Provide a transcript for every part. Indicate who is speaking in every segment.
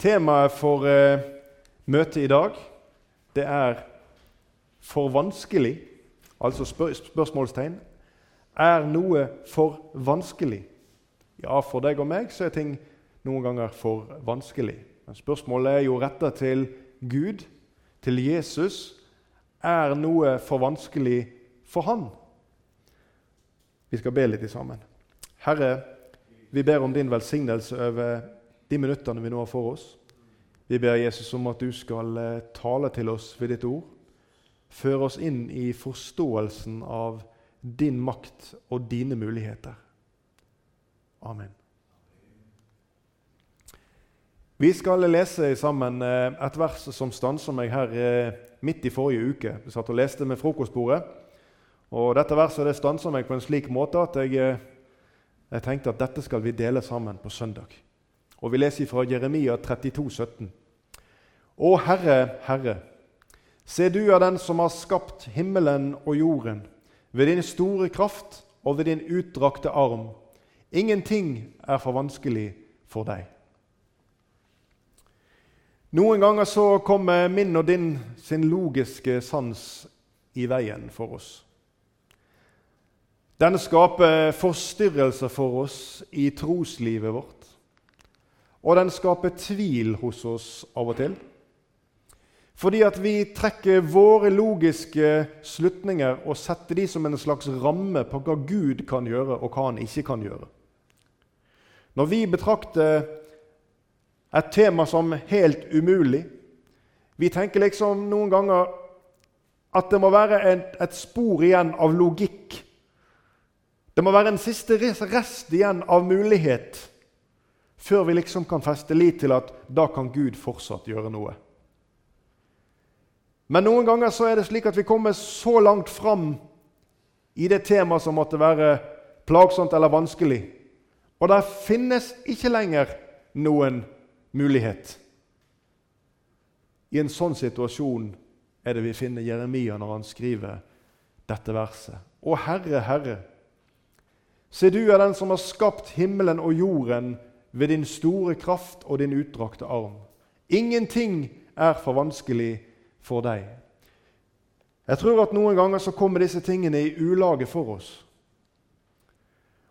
Speaker 1: Temaet for eh, møtet i dag det er 'for vanskelig', altså spør spørsmålstegn. Er noe for vanskelig? Ja, for deg og meg så er ting noen ganger for vanskelig. Men spørsmålet er jo retta til Gud, til Jesus. Er noe for vanskelig for Han? Vi skal be litt sammen. Herre, vi ber om din velsignelse over de minuttene vi nå har for oss. Vi ber Jesus om at du skal eh, tale til oss ved ditt ord. Føre oss inn i forståelsen av din makt og dine muligheter. Amen. Vi skal lese sammen eh, et vers som stanser meg her eh, midt i forrige uke. Vi satt og leste med frokostbordet. Og Dette verset det stanser meg på en slik måte at jeg, jeg tenkte at dette skal vi dele sammen på søndag. Og Vi leser fra Jeremia 32, 17. Å Herre, Herre, se du er den som har skapt himmelen og jorden, ved din store kraft og ved din utdrakte arm. Ingenting er for vanskelig for deg. Noen ganger så kommer min og din sin logiske sans i veien for oss. Den skaper forstyrrelser for oss i troslivet vårt. Og den skaper tvil hos oss av og til. Fordi at vi trekker våre logiske slutninger og setter de som en slags ramme på hva Gud kan gjøre, og hva han ikke kan gjøre. Når vi betrakter et tema som helt umulig Vi tenker liksom noen ganger at det må være et, spor igjen av logikk. Det må være en siste rest igjen av mulighet før vi liksom kan feste lit til at da kan Gud fortsatt gjøre noe. Men noen ganger så er det slik at vi kommer så langt fram i det temaet som måtte være plagsomt eller vanskelig, og der finnes ikke lenger noen mulighet. I en sånn situasjon er det vi finner Jeremia når han skriver dette verset. Å Herre, Herre, se du er den som har skapt himmelen og jorden ved din store kraft og din utdrakte arm. Ingenting er for vanskelig for deg. Jeg tror at noen ganger så kommer disse tingene i ulage for oss.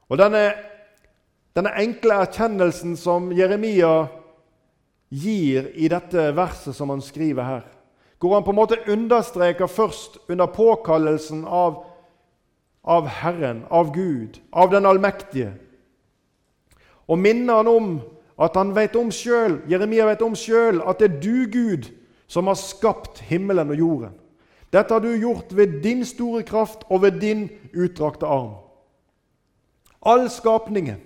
Speaker 1: Og denne, denne enkle erkjennelsen som Jeremia gir i dette verset som han skriver her, hvor han på en måte understreker først under påkallelsen av, av Herren, av Gud, av den allmektige, og minner han om at han vet om selv, Jeremia vet om sjøl at det er du, Gud, som har skapt himmelen og jorden. Dette har du gjort ved din store kraft og ved din utdrakte arm. All skapningen.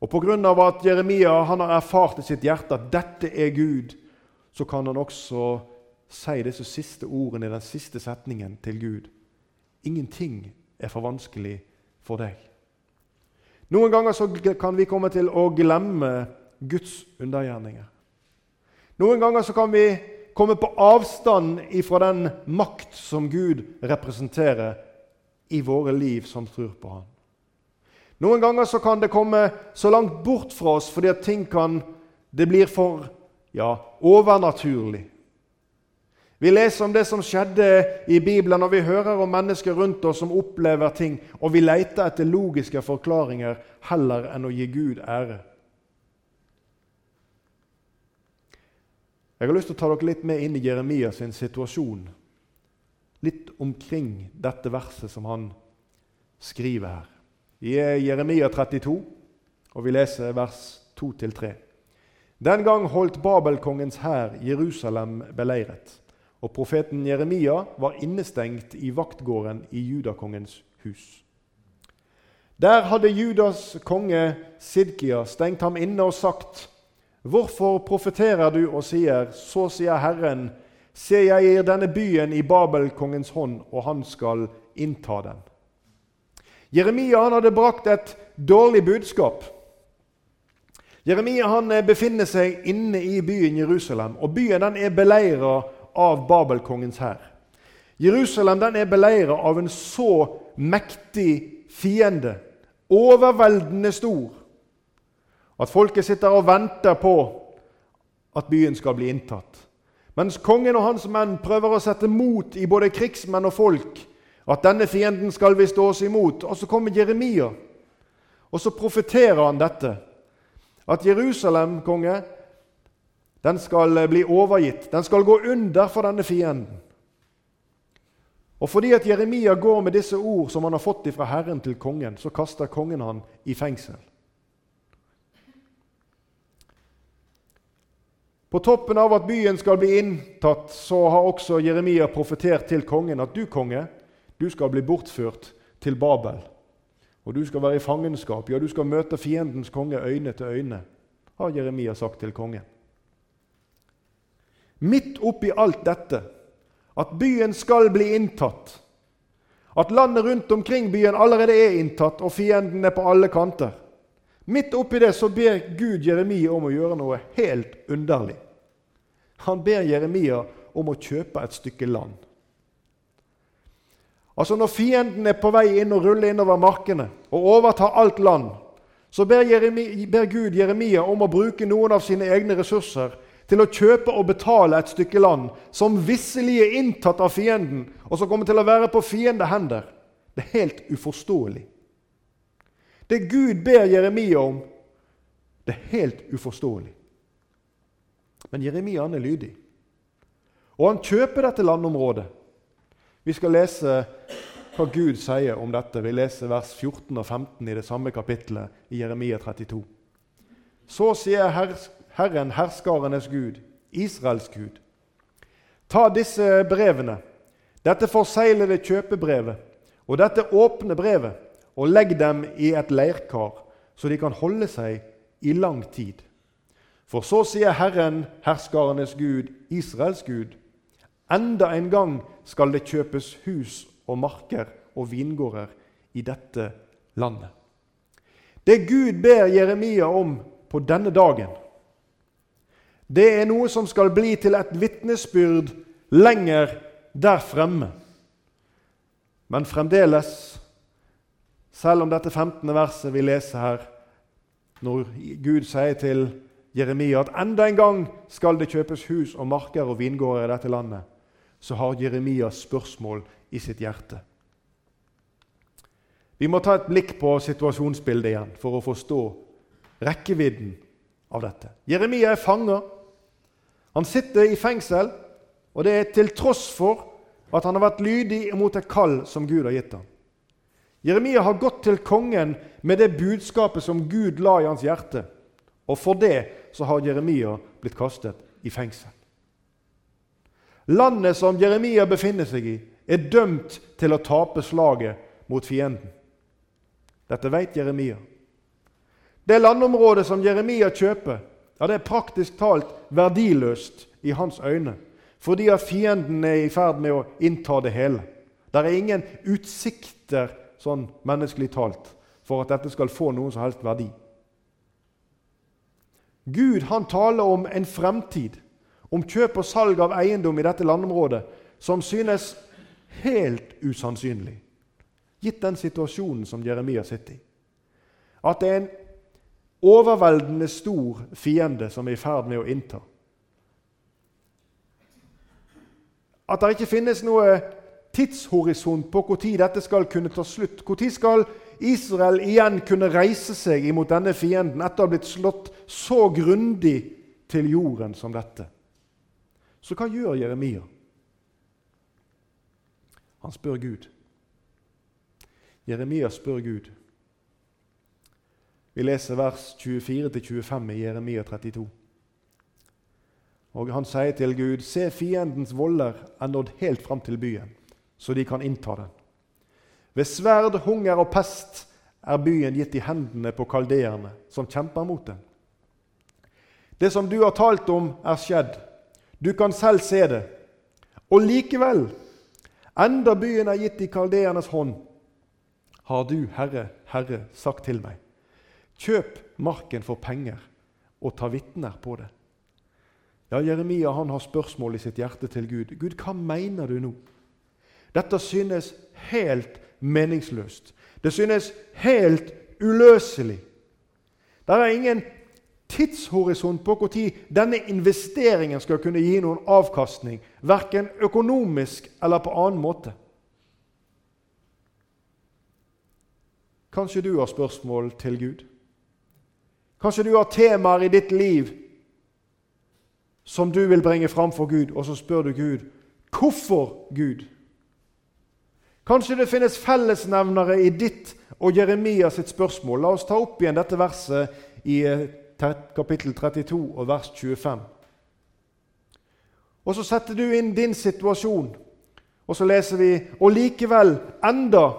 Speaker 1: Og pga. at Jeremia han har erfart i sitt hjerte at dette er Gud, så kan han også si disse siste ordene i den siste setningen til Gud. Ingenting er for vanskelig for deg. Noen ganger kan vi komme til å glemme Guds undergjerninger. Noen ganger så kan vi komme på avstand ifra den makt som Gud representerer i våre liv som tror på Han. Noen ganger så kan det komme så langt bort fra oss fordi at ting kan Det blir for ja, overnaturlig. Vi leser om det som skjedde i Bibelen, og vi hører om mennesker rundt oss som opplever ting, og vi leter etter logiske forklaringer heller enn å gi Gud ære. Jeg har lyst til å ta dere litt med inn i Jeremias situasjon. Litt omkring dette verset som han skriver her. I Jeremia 32, og vi leser vers 2-3. Den gang holdt Babelkongens hær Jerusalem beleiret, og profeten Jeremia var innestengt i vaktgården i judakongens hus. Der hadde Judas konge Sidkia stengt ham inne og sagt:" Hvorfor profeterer du og sier, så sier Herren, se, jeg gir denne byen i Babelkongens hånd, og han skal innta den. Jeremia han hadde brakt et dårlig budskap. Jeremia han befinner seg inne i byen Jerusalem, og byen den er beleira av Babelkongens hær. Jerusalem er beleira av en så mektig fiende, overveldende stor At folket sitter og venter på at byen skal bli inntatt. Mens kongen og hans menn prøver å sette mot i både krigsmenn og folk. At denne fienden skal vi stå oss imot. Og så kommer Jeremia, og så profeterer han dette. At Jerusalem, konge, den skal bli overgitt. Den skal gå under for denne fienden. Og fordi at Jeremia går med disse ord som han har fått fra Herren til kongen, så kaster kongen han i fengsel. På toppen av at byen skal bli inntatt, så har også Jeremia profetert til kongen at du, konge, du skal bli bortført til Babel. Og du skal være i fangenskap. Ja, du skal møte fiendens konge øyne til øyne, har Jeremia sagt til kongen. Midt oppi alt dette, at byen skal bli inntatt, at landet rundt omkring byen allerede er inntatt, og fienden er på alle kanter Midt oppi det så ber Gud Jeremia om å gjøre noe helt underlig. Han ber Jeremia om å kjøpe et stykke land. Altså Når fienden er på vei inn og ruller innover markene og overtar alt land, så ber, Jeremia, ber Gud Jeremia om å bruke noen av sine egne ressurser til å kjøpe og betale et stykke land som visselig er inntatt av fienden, og som kommer til å være på fiendehender. Det er helt uforståelig. Det Gud ber Jeremia om, det er helt uforståelig. Men Jeremia er lydig, og han kjøper dette landområdet. Vi skal lese hva Gud sier om dette. Vi leser vers 14 og 15 i det samme kapitlet i Jeremia 32. Så sier Herren, herskarenes Gud, Israels Gud. Ta disse brevene, dette forseglede kjøpebrevet og dette åpne brevet, og legg dem i et leirkar, så de kan holde seg i lang tid. For så sier Herren, herskarenes Gud, Israels Gud, enda en gang skal det kjøpes hus og marker og vingårder i dette landet. Det Gud ber Jeremia om på denne dagen, det er noe som skal bli til et vitnesbyrd lenger der fremme. Men fremdeles, selv om dette 15. verset vi leser her, når Gud sier til Jeremia at enda en gang skal det kjøpes hus og marker og vingårder i dette landet, så har Jeremia spørsmål i sitt hjerte. Vi må ta et blikk på situasjonsbildet igjen for å forstå rekkevidden av dette. Jeremia er fanga. Han sitter i fengsel, og det er til tross for at han har vært lydig mot et kall som Gud har gitt ham. Jeremia har gått til kongen med det budskapet som Gud la i hans hjerte. Og for det så har Jeremia blitt kastet i fengsel. Landet som Jeremia befinner seg i, er dømt til å tape slaget mot fienden. Dette vet Jeremia. Det landområdet som Jeremia kjøper, ja, det er praktisk talt verdiløst i hans øyne, fordi at fienden er i ferd med å innta det hele. Det er ingen utsikter, sånn menneskelig talt, for at dette skal få noen som helst verdi. Gud han taler om en fremtid, om kjøp og salg av eiendom i dette landområdet, som synes helt usannsynlig, gitt den situasjonen som Jeremia sitter i. At det er en overveldende stor fiende som er i ferd med å innta. At det ikke finnes noe tidshorisont på når dette skal kunne ta slutt. Når skal Israel igjen kunne reise seg imot denne fienden etter å ha blitt slått så grundig til jorden som dette? Så hva gjør Jeremia? Han spør Gud. Jeremia spør Gud. Vi leser vers 24-25 i Jeremia 32. Og Han sier til Gud.: Se, fiendens volder er nådd helt fram til byen, så de kan innta den. Ved sverd, hunger og pest er byen gitt i hendene på kaldeerne, som kjemper mot den. Det som du har talt om, er skjedd. Du kan selv se det. Og likevel, enda byen er gitt i kaldeernes hånd, har du, Herre, Herre, sagt til meg, kjøp marken for penger og ta vitner på det. Ja, Jeremia han har spørsmål i sitt hjerte til Gud. Gud, hva mener du nå? Dette synes helt meningsløst. Det synes helt uløselig. Det er ingen tidshorisont på når denne investeringen skal kunne gi noen avkastning, verken økonomisk eller på annen måte. Kanskje du har spørsmål til Gud? Kanskje du har temaer i ditt liv som du vil bringe fram for Gud, og så spør du Gud hvorfor Gud? Kanskje det finnes fellesnevnere i ditt og Jeremias sitt spørsmål. La oss ta opp igjen dette verset i eh, kapittel 32 og vers 25. Og så setter du inn din situasjon, og så leser vi Og likevel, enda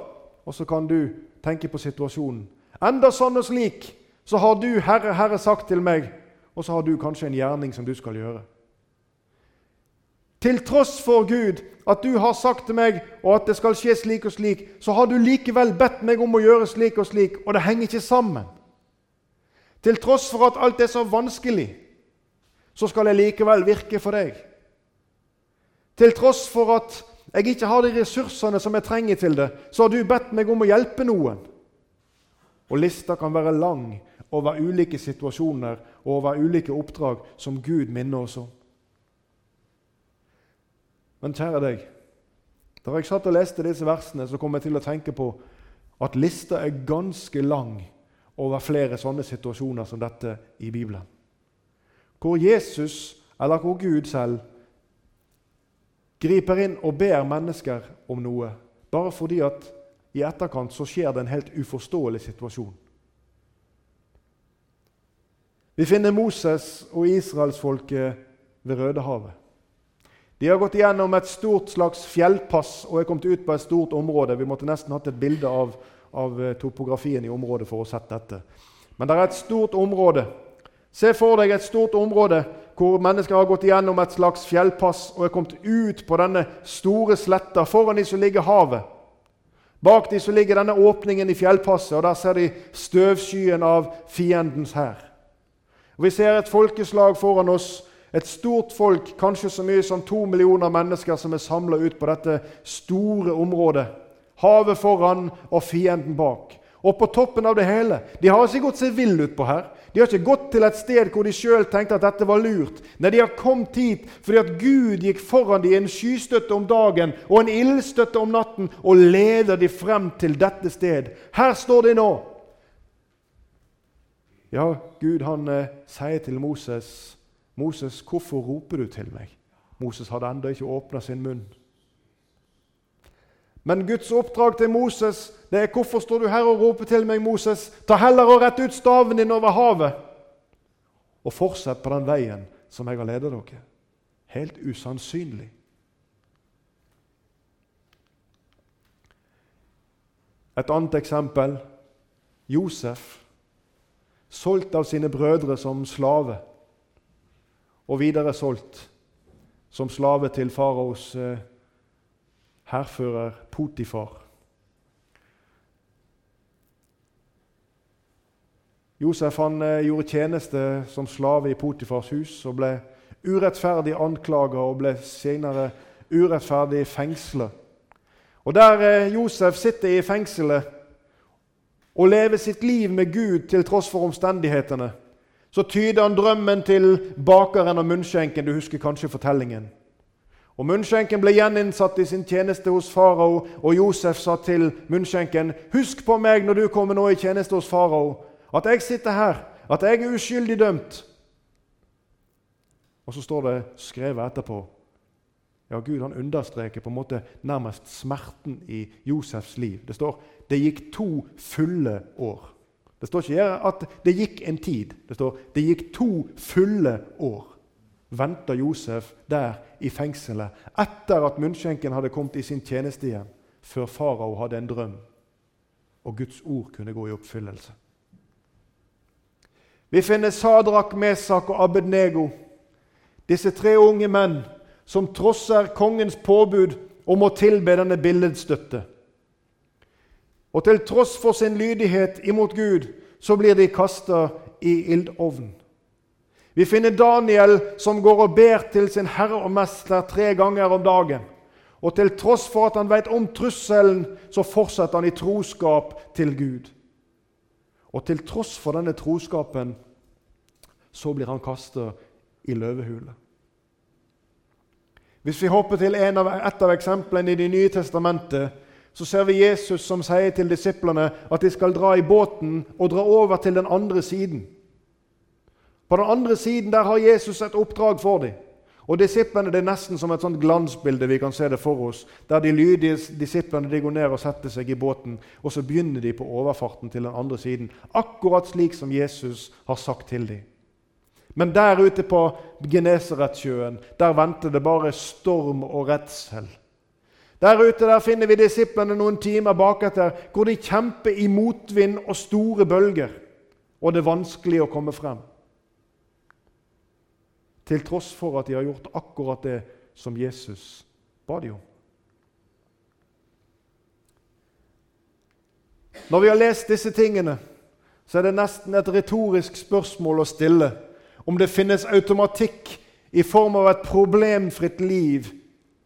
Speaker 1: Og så kan du tenke på situasjonen. Enda sånn og slik, så har du, Herre, Herre, sagt til meg Og så har du kanskje en gjerning som du skal gjøre. Til tross for Gud, at du har sagt til meg og at det skal skje slik og slik, så har du likevel bedt meg om å gjøre slik og slik, og det henger ikke sammen. Til tross for at alt er så vanskelig, så skal jeg likevel virke for deg. Til tross for at jeg ikke har de ressursene som jeg trenger til det, så har du bedt meg om å hjelpe noen. Og lista kan være lang over ulike situasjoner og over ulike oppdrag som Gud minner oss om. Men kjære deg, da jeg satt og leste disse versene, så kom jeg til å tenke på at lista er ganske lang over flere sånne situasjoner som dette i Bibelen. Hvor Jesus, eller hvor Gud selv, griper inn og ber mennesker om noe, bare fordi at i etterkant så skjer det en helt uforståelig situasjon. Vi finner Moses og israelsfolket ved Rødehavet. De har gått igjennom et stort slags fjellpass og er kommet ut på et stort område. Vi måtte nesten hatt et bilde av, av eh, topografien i området for å sette dette. Men det er et stort område. Se for deg et stort område hvor mennesker har gått igjennom et slags fjellpass og er kommet ut på denne store sletta. Foran dem ligger havet. Bak dem ligger denne åpningen i fjellpasset, og der ser de støvskyen av fiendens hær. Vi ser et folkeslag foran oss et stort folk, kanskje så mye som to millioner mennesker, som er samla ut på dette store området. Havet foran og fienden bak. Og på toppen av det hele De har ikke gått seg vill utpå her. De har ikke gått til et sted hvor de sjøl tenkte at dette var lurt. Nei, de har kommet hit fordi at Gud gikk foran dem i en skystøtte om dagen og en ildstøtte om natten og leder dem frem til dette sted. Her står de nå. Ja, Gud han eh, sier til Moses 'Moses, hvorfor roper du til meg?' Moses hadde ennå ikke åpna sin munn. Men Guds oppdrag til Moses det er 'Hvorfor står du her og roper til meg, Moses?' 'Ta heller og rett ut staven din over havet.' Og fortsett på den veien som jeg har ledet dere. Helt usannsynlig. Et annet eksempel Josef, solgt av sine brødre som slave og videre solgt som slave til faraos eh, hærfører Potifar. Josef han eh, gjorde tjeneste som slave i Potifars hus og ble urettferdig anklaga og ble senere urettferdig fengsla. Og Der eh, Josef sitter i fengselet og leve sitt liv med Gud til tross for omstendighetene, så tyder han drømmen til bakeren og munnskjenken. Du husker kanskje fortellingen. Og Munnskjenken ble gjeninnsatt i sin tjeneste hos farao, og Josef sa til munnskjenken.: Husk på meg når du kommer nå i tjeneste hos farao, at jeg sitter her, at jeg er uskyldig dømt. Og så står det skrevet etterpå ja, Gud han understreker på en måte nærmest smerten i Josefs liv. Det står det gikk to fulle år. Det står ikke at det gikk en tid. Det står det gikk to fulle år. Venta Josef der i fengselet etter at munnskjenken hadde kommet i sin tjeneste igjen, før farao hadde en drøm og Guds ord kunne gå i oppfyllelse. Vi finner Sadrak, Mesak og Abednego, disse tre unge menn som trosser kongens påbud om å tilbe denne billedstøtte. Og til tross for sin lydighet imot Gud så blir de kasta i ildovnen. Vi finner Daniel som går og ber til sin herre og mester tre ganger om dagen. Og til tross for at han vet om trusselen, så fortsetter han i troskap til Gud. Og til tross for denne troskapen så blir han kasta i løvehule. Hvis vi hopper til av, et av eksemplene i Det nye testamentet, så ser vi Jesus som sier til disiplene at de skal dra i båten og dra over til den andre siden. På den andre siden der har Jesus et oppdrag for dem. Og Disiplene det er nesten som et sånt glansbilde. vi kan se det for oss, Der de lydige disiplene de går ned og setter seg i båten, og så begynner de på overfarten til den andre siden. Akkurat slik som Jesus har sagt til dem. Men der ute på Genesaretsjøen der venter det bare storm og redsel. Der ute der finner vi disiplene noen timer baketter, hvor de kjemper i motvind og store bølger, og det er vanskelig å komme frem. Til tross for at de har gjort akkurat det som Jesus ba de om. Når vi har lest disse tingene, så er det nesten et retorisk spørsmål å stille om det finnes automatikk i form av et problemfritt liv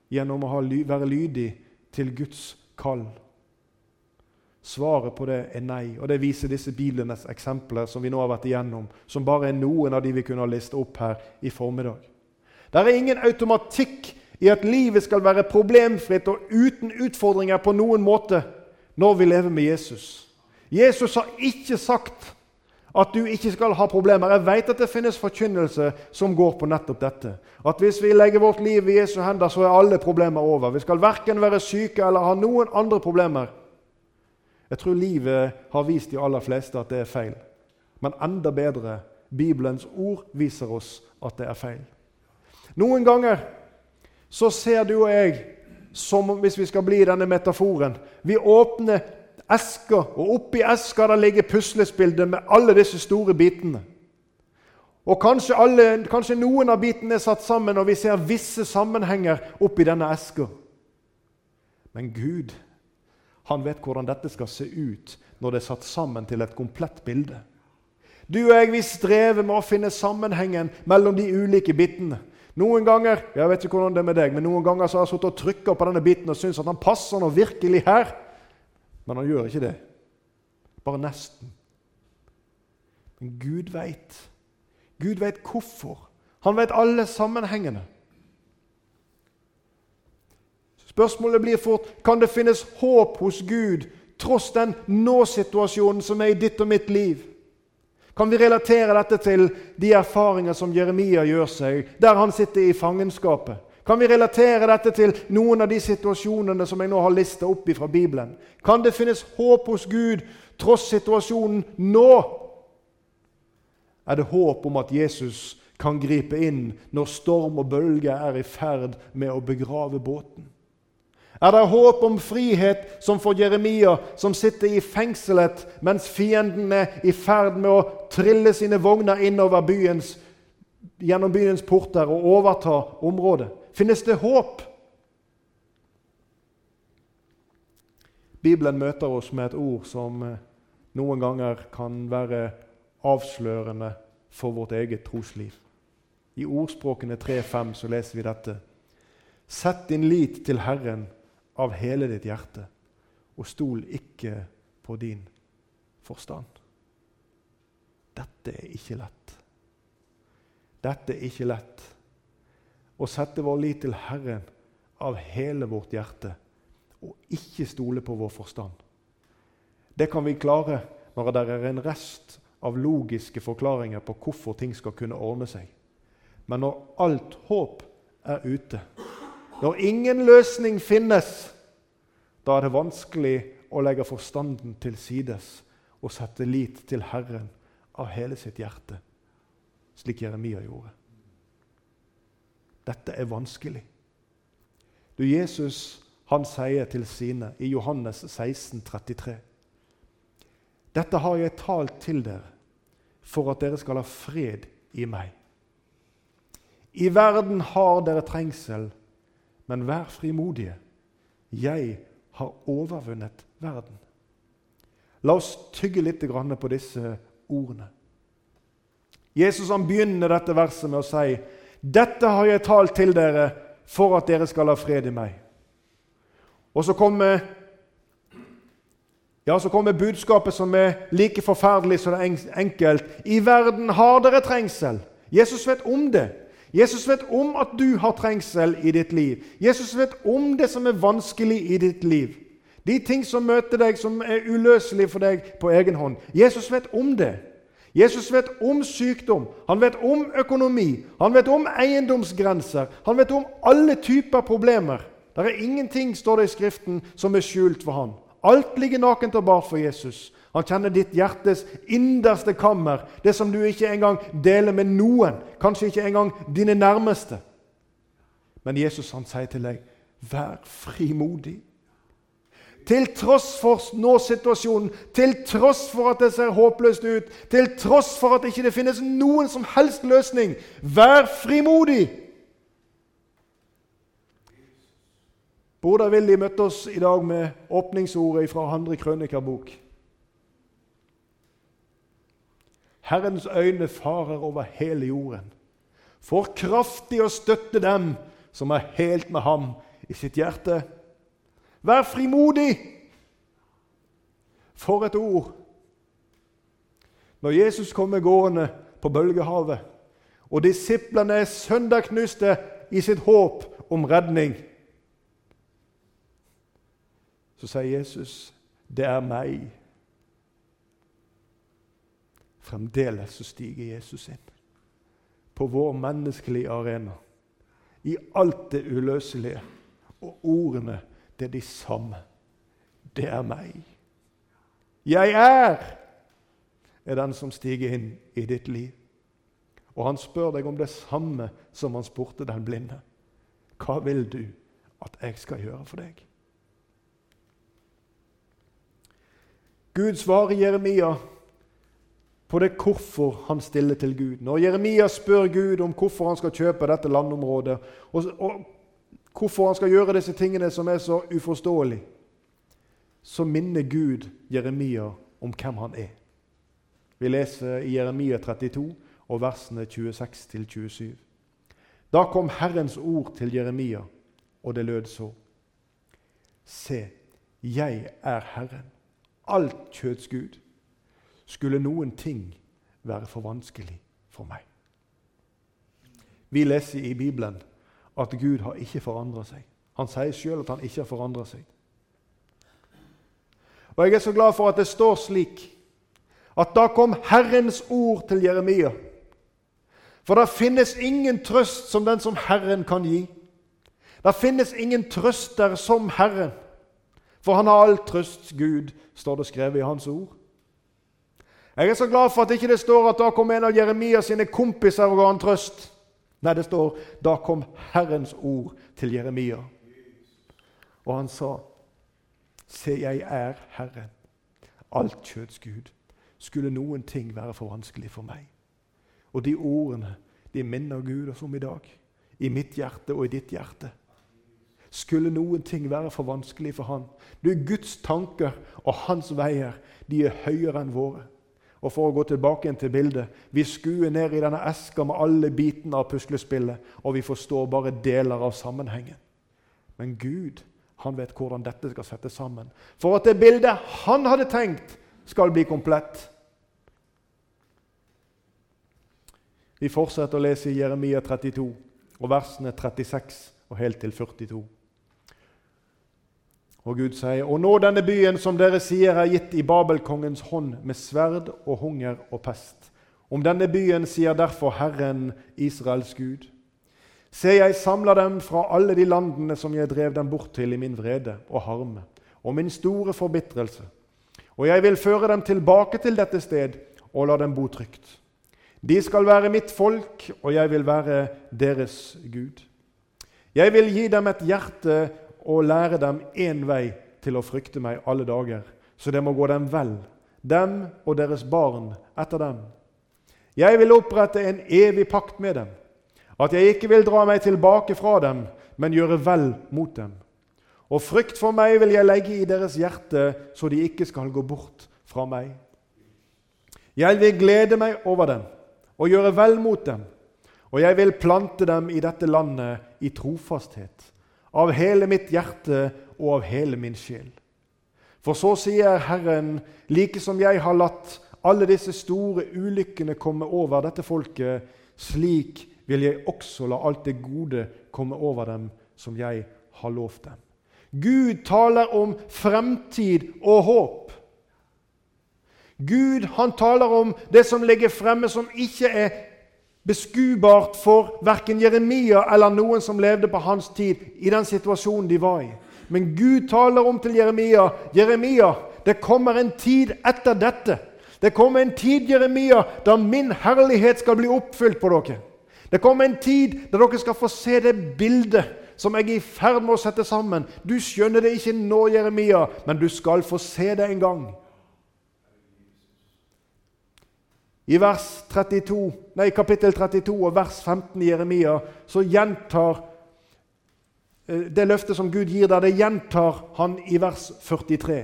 Speaker 1: gjennom å være lydig til Guds kall. Svaret på det er nei, og det viser disse bilenes eksempler som vi nå har vært igjennom, som bare er noen av de vi kunne ha lista opp her i formiddag. Det er ingen automatikk i at livet skal være problemfritt og uten utfordringer på noen måte når vi lever med Jesus. Jesus har ikke sagt at du ikke skal ha problemer. Jeg vet at det finnes forkynnelse som går på nettopp dette. At hvis vi legger vårt liv i Jesu hender, så er alle problemer over. Vi skal verken være syke eller ha noen andre problemer. Jeg tror livet har vist de aller fleste at det er feil. Men enda bedre Bibelens ord viser oss at det er feil. Noen ganger så ser du og jeg som hvis vi skal bli denne metaforen Vi åpner esker, og oppi eska der ligger puslespillet med alle disse store bitene. Og kanskje, alle, kanskje, noen av bitene er satt sammen, og vi ser visse sammenhenger oppi denne eska. Men Gud, han vet hvordan dette skal se ut når det er satt sammen til et komplett bilde. Du og jeg vi strever med å finne sammenhengen mellom de ulike bitene. Noen ganger jeg vet ikke hvordan det er med deg, men noen ganger så har jeg sittet og trykka på denne biten og syns at han passer nå virkelig her. Men han gjør ikke det. Bare nesten. Men Gud veit. Gud veit hvorfor. Han vet alle sammenhengene. Spørsmålet blir fort kan det finnes håp hos Gud tross den nå-situasjonen som er i ditt og mitt liv. Kan vi relatere dette til de erfaringer som Jeremia gjør seg, der han sitter i fangenskapet? Kan vi relatere dette til noen av de situasjonene som jeg nå har lista opp fra Bibelen? Kan det finnes håp hos Gud tross situasjonen nå? Er det håp om at Jesus kan gripe inn når storm og bølge er i ferd med å begrave båten? Er det håp om frihet som for Jeremia, som sitter i fengselet mens fienden er i ferd med å trille sine vogner innover byens, gjennom byens porter og overta området? Finnes det håp? Bibelen møter oss med et ord som eh, noen ganger kan være avslørende for vårt eget trosliv. I Ordspråkene 3,5 så leser vi dette. Sett din lit til Herren av hele ditt hjerte, og stol ikke på din forstand. Dette er ikke lett. Dette er ikke lett å sette vår lit til Herren av hele vårt hjerte og ikke stole på vår forstand. Det kan vi klare når det er en rest av logiske forklaringer på hvorfor ting skal kunne ordne seg. Men når alt håp er ute, når ingen løsning finnes, da er det vanskelig å legge forstanden til sides og sette lit til Herren av hele sitt hjerte, slik Jeremia gjorde. Dette er vanskelig. Du, Jesus han sier til sine i Johannes 16, 33. Dette har jeg talt til dere for at dere skal ha fred i meg. I verden har dere trengsel, men vær frimodige. Jeg har overvunnet verden. La oss tygge litt på disse ordene. Jesus han begynner dette verset med å si 'Dette har jeg talt til dere for at dere skal ha fred i meg.' Og så kommer Ja, så kommer budskapet som er like forferdelig som det er enkelt. I verden har dere trengsel. Jesus vet om det. Jesus vet om at du har trengsel i ditt liv. Jesus vet om det som er vanskelig i ditt liv. De ting som møter deg, som er uløselige for deg på egen hånd. Jesus vet om det. Jesus vet om sykdom, han vet om økonomi, han vet om eiendomsgrenser. Han vet om alle typer problemer. Det er ingenting, står det i Skriften, som er skjult for han. Alt ligger nakent og bar for Jesus. Han kjenner ditt hjertes innerste kammer, det som du ikke engang deler med noen, kanskje ikke engang dine nærmeste. Men Jesus han sier til deg, vær frimodig. Til tross for nå-situasjonen, til tross for at det ser håpløst ut, til tross for at det ikke finnes noen som helst løsning, vær frimodig! Broder Willy møtte oss i dag med åpningsordet fra andre krønikerbok. Herrens øyne farer over hele jorden, for kraftig å støtte dem som er helt med ham i sitt hjerte. Vær frimodig! For et ord! Når Jesus kommer gående på bølgehavet, og disiplene er søndagknuste i sitt håp om redning, så sier Jesus, 'Det er meg'. Fremdeles så stiger Jesus inn på vår menneskelige arena. I alt det uløselige. Og ordene, det er de samme. Det er meg. Jeg er, er den som stiger inn i ditt liv. Og han spør deg om det samme som han spurte den blinde. Hva vil du at jeg skal gjøre for deg? Gud svarer Jeremia på det hvorfor han stiller til Gud. Når Jeremia spør Gud om hvorfor han skal kjøpe dette landområdet, og, og hvorfor han skal gjøre disse tingene som er så uforståelige, så minner Gud Jeremia om hvem han er. Vi leser i Jeremia 32 og versene 26-27. Da kom Herrens ord til Jeremia, og det lød så.: Se, jeg er Herren alt kjøds Gud, skulle noen ting være for vanskelig for meg. Vi leser i Bibelen at Gud har ikke forandra seg. Han sier sjøl at han ikke har forandra seg. Og Jeg er så glad for at det står slik at da kom Herrens ord til Jeremia. For det finnes ingen trøst som den som Herren kan gi. Det finnes ingen trøster som Herren. For han har all trøst, Gud, står det skrevet i hans ord. Jeg er så glad for at ikke det står at da kom en av Jeremias sine kompiser og ga han trøst. Nei, det står da kom Herrens ord til Jeremia. Og han sa, Se, jeg er Herren, alt kjøds Gud. Skulle noen ting være for vanskelig for meg? Og de ordene de minner Gud oss om i dag. I mitt hjerte og i ditt hjerte. Skulle noen ting være for vanskelig for han? Du, Guds tanker og hans veier de er høyere enn våre. Og For å gå tilbake til bildet Vi skuer ned i denne eska med alle bitene av puslespillet, og vi forstår bare deler av sammenhengen. Men Gud han vet hvordan dette skal settes sammen. For at det bildet han hadde tenkt, skal bli komplett. Vi fortsetter å lese i Jeremia 32, og versene 36 og helt til 42. Og Gud sier, Og nå denne byen som dere sier er gitt i Babelkongens hånd med sverd og hunger og pest. Om denne byen sier derfor Herren, Israels Gud. Se, jeg samler dem fra alle de landene som jeg drev dem bort til i min vrede og harme og min store forbitrelse. Og jeg vil føre dem tilbake til dette sted og la dem bo trygt. De skal være mitt folk, og jeg vil være deres Gud. Jeg vil gi dem et hjerte og lære dem én vei til å frykte meg alle dager, så det må gå dem vel, dem og deres barn etter dem. Jeg vil opprette en evig pakt med dem, at jeg ikke vil dra meg tilbake fra dem, men gjøre vel mot dem. Og frykt for meg vil jeg legge i deres hjerte, så de ikke skal gå bort fra meg. Jeg vil glede meg over dem og gjøre vel mot dem, og jeg vil plante dem i dette landet i trofasthet av hele mitt hjerte og av hele min sjel. For så sier Herren, like som jeg har latt alle disse store ulykkene komme over dette folket, slik vil jeg også la alt det gode komme over dem som jeg har lovt dem. Gud taler om fremtid og håp. Gud han taler om det som ligger fremme, som ikke er beskuebart for verken Jeremia eller noen som levde på hans tid, i den situasjonen de var i. Men Gud taler om til Jeremia Jeremia, det kommer en tid etter dette. Det kommer en tid Jeremia, da min herlighet skal bli oppfylt på dere. Det kommer en tid da dere skal få se det bildet som jeg er i ferd med å sette sammen. Du skjønner det ikke nå, Jeremia, men du skal få se det en gang. I vers 32, nei, kapittel 32 og vers 15 i Jeremia så gjentar eh, det løftet som Gud gir der, det gjentar han i vers 43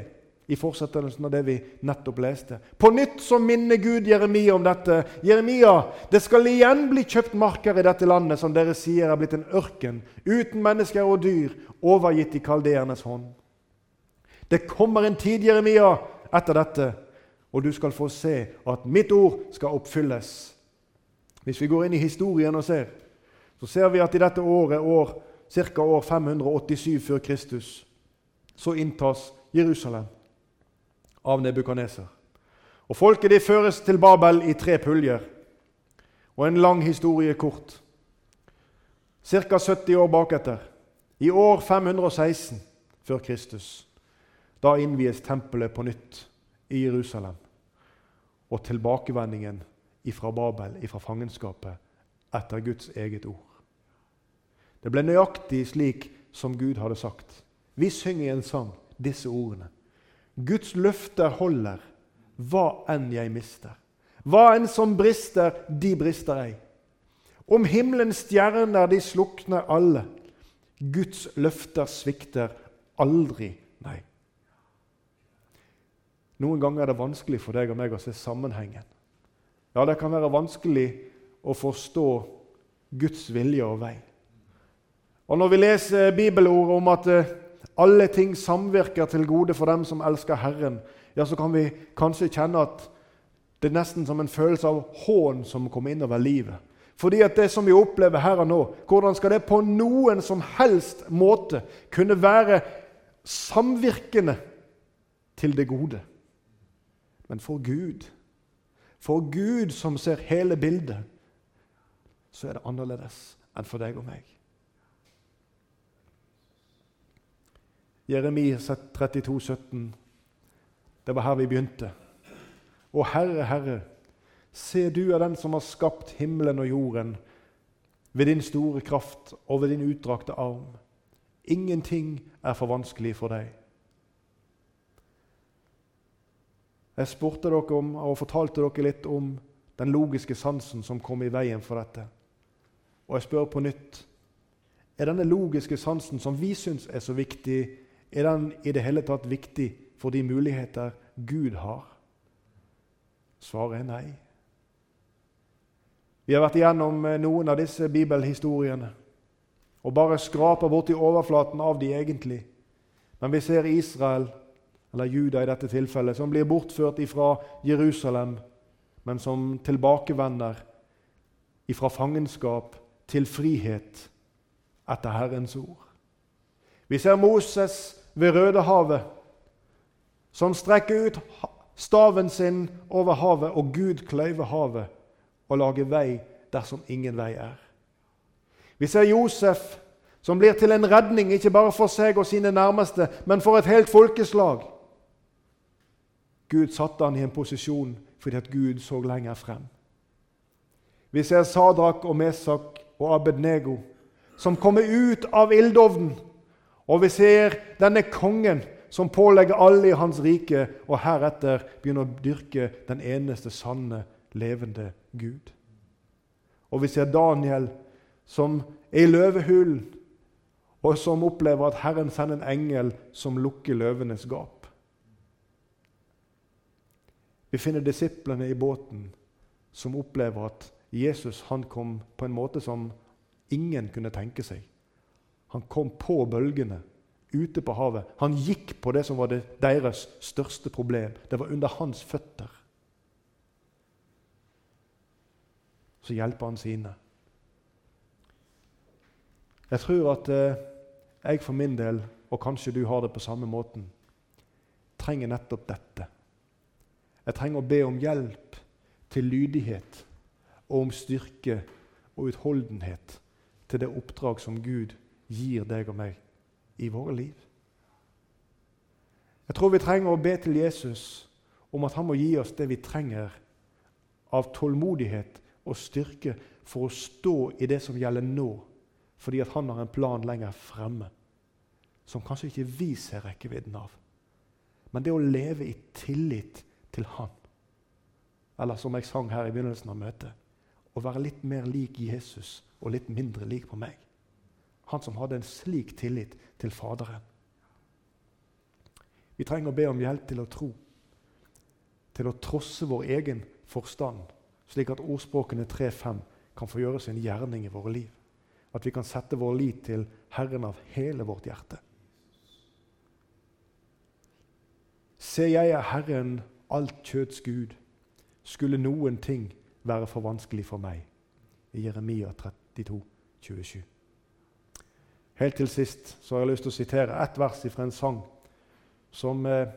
Speaker 1: i fortsettelsen av det vi nettopp leste. På nytt så minner Gud Jeremia om dette. Jeremia, det skal igjen bli kjøpt marker i dette landet som dere sier er blitt en ørken, uten mennesker og dyr, overgitt i kaldeernes hånd. Det kommer en tid, Jeremia, etter dette, og du skal få se at mitt ord skal oppfylles. Hvis vi går inn i historien og ser, så ser vi at i dette året, år, ca. år 587 før Kristus, så inntas Jerusalem av Nebukaneser. Og Folket de føres til Babel i tre puljer. Og en lang historie kort. Ca. 70 år baketter, i år 516 før Kristus, da innvies tempelet på nytt i Jerusalem. Og tilbakevendingen fra Babel, fra fangenskapet, etter Guds eget ord. Det ble nøyaktig slik som Gud hadde sagt. Vi synger i en sang disse ordene. Guds løfter holder, hva enn jeg mister. Hva enn som brister, de brister ei. Om himmelens stjerner, de slukner alle. Guds løfter svikter aldri. Noen ganger er det vanskelig for deg og meg å se sammenhengen. Ja, det kan være vanskelig å forstå Guds vilje og vei. Og Når vi leser bibelordet om at eh, alle ting samvirker til gode for dem som elsker Herren, ja, så kan vi kanskje kjenne at det er nesten som en følelse av hån som kommer innover livet. Fordi at det som vi opplever her og nå, hvordan skal det på noen som helst måte kunne være samvirkende til det gode? Men for Gud, for Gud som ser hele bildet, så er det annerledes enn for deg og meg. Jeremia 32, 17. Det var her vi begynte. Å Herre, Herre, se du er den som har skapt himmelen og jorden ved din store kraft og ved din utdrakte arm. Ingenting er for vanskelig for deg. Jeg spurte dere om og fortalte dere litt om den logiske sansen som kom i veien for dette. Og jeg spør på nytt er denne logiske sansen, som vi syns er så viktig, er den i det hele tatt viktig for de muligheter Gud har? Svaret er nei. Vi har vært igjennom eh, noen av disse bibelhistoriene og bare skraper borti overflaten av de egentlig. Men vi ser Israel, eller Juda i dette tilfellet, som blir bortført fra Jerusalem, men som tilbakevender fra fangenskap til frihet etter Herrens ord. Vi ser Moses ved Rødehavet, som strekker ut staven sin over havet, og Gud kløyver havet og lager vei dersom ingen vei er. Vi ser Josef, som blir til en redning ikke bare for seg og sine nærmeste, men for et helt folkeslag. Gud satte han i en posisjon fordi at Gud så lenger frem. Vi ser Sadrak og Mesak og Abednego, som kommer ut av ildovnen og vi ser denne kongen som pålegger alle i hans rike og heretter begynner å dyrke den eneste sanne, levende Gud. Og vi ser Daniel som er i løvehulen, og som opplever at Herren sender en engel som lukker løvenes gap. Vi finner disiplene i båten som opplever at Jesus han kom på en måte som ingen kunne tenke seg. Han kom på bølgene ute på havet. Han gikk på det som var det, deres største problem. Det var under hans føtter. Så hjelper han sine. Jeg tror at eh, jeg for min del, og kanskje du har det på samme måten, trenger nettopp dette. Jeg trenger å be om hjelp til lydighet og om styrke og utholdenhet til det oppdrag som Gud gir deg og meg i våre liv. Jeg tror vi trenger å be til Jesus om at han må gi oss det vi trenger av tålmodighet og styrke for å stå i det som gjelder nå, fordi at han har en plan lenger fremme som kanskje ikke vi ser rekkevidden av. Men det å leve i tillit til Han, eller som jeg sang her i begynnelsen av møtet, å være litt mer lik Jesus og litt mindre lik på meg. Han som hadde en slik tillit til Faderen. Vi trenger å be om hjelp til å tro, til å trosse vår egen forstand, slik at ordspråkene 3-5 kan få gjøre sin gjerning i våre liv. At vi kan sette vår lit til Herren av hele vårt hjerte. Se, jeg er Herren, alt kjøds Gud. Skulle noen ting være for vanskelig for meg? I Jeremia 32, 27. Helt til sist så har jeg lyst til å sitere ett vers fra en sang som eh,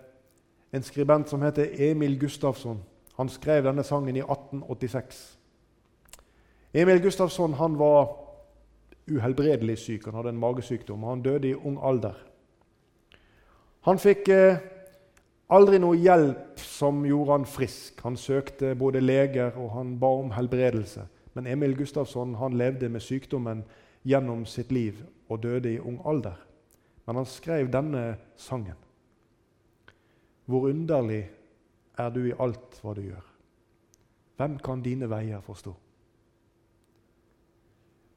Speaker 1: en skribent som heter Emil Gustavsson han skrev denne sangen i 1886. Emil Gustavsson han var uhelbredelig syk. Han hadde en magesykdom, og han døde i ung alder. Han fikk eh, aldri noe hjelp som gjorde han frisk. Han søkte både leger og han ba om helbredelse. Men Emil Gustavsson han levde med sykdommen gjennom sitt liv og døde i ung alder. Men han skrev denne sangen. Hvor underlig er du i alt hva du gjør. Hvem kan dine veier forstå?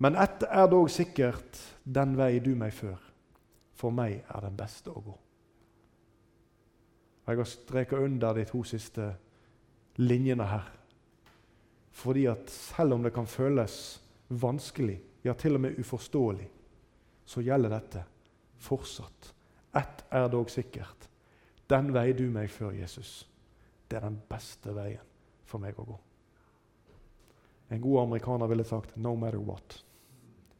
Speaker 1: Men ett er dog sikkert, den vei du meg før. For meg er den beste å gå. Og Jeg har streka under de to siste linjene her. Fordi at selv om det kan føles vanskelig, ja, til og med uforståelig, så gjelder dette fortsatt. Ett er dog sikkert. Den vei du meg før, Jesus, det er den beste veien for meg å gå. En god amerikaner ville sagt 'no matter what'.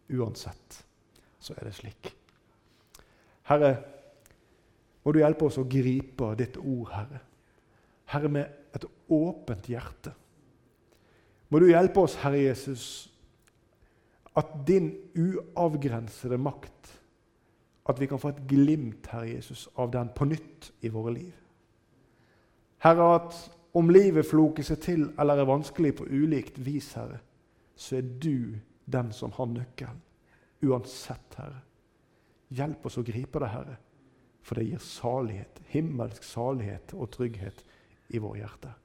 Speaker 1: Uansett så er det slik. Herre, må du hjelpe oss å gripe ditt ord, Herre. Herre, med et åpent hjerte. Må du hjelpe oss, Herre Jesus, at din uavgrensede makt At vi kan få et glimt, Herre Jesus, av den på nytt i våre liv. Herre, at om livet floker seg til eller er vanskelig på ulikt vis, Herre, så er du den som har nøkkelen. Uansett, Herre. Hjelp oss å gripe det, Herre. For det gir salighet, himmelsk salighet og trygghet i vår hjerter.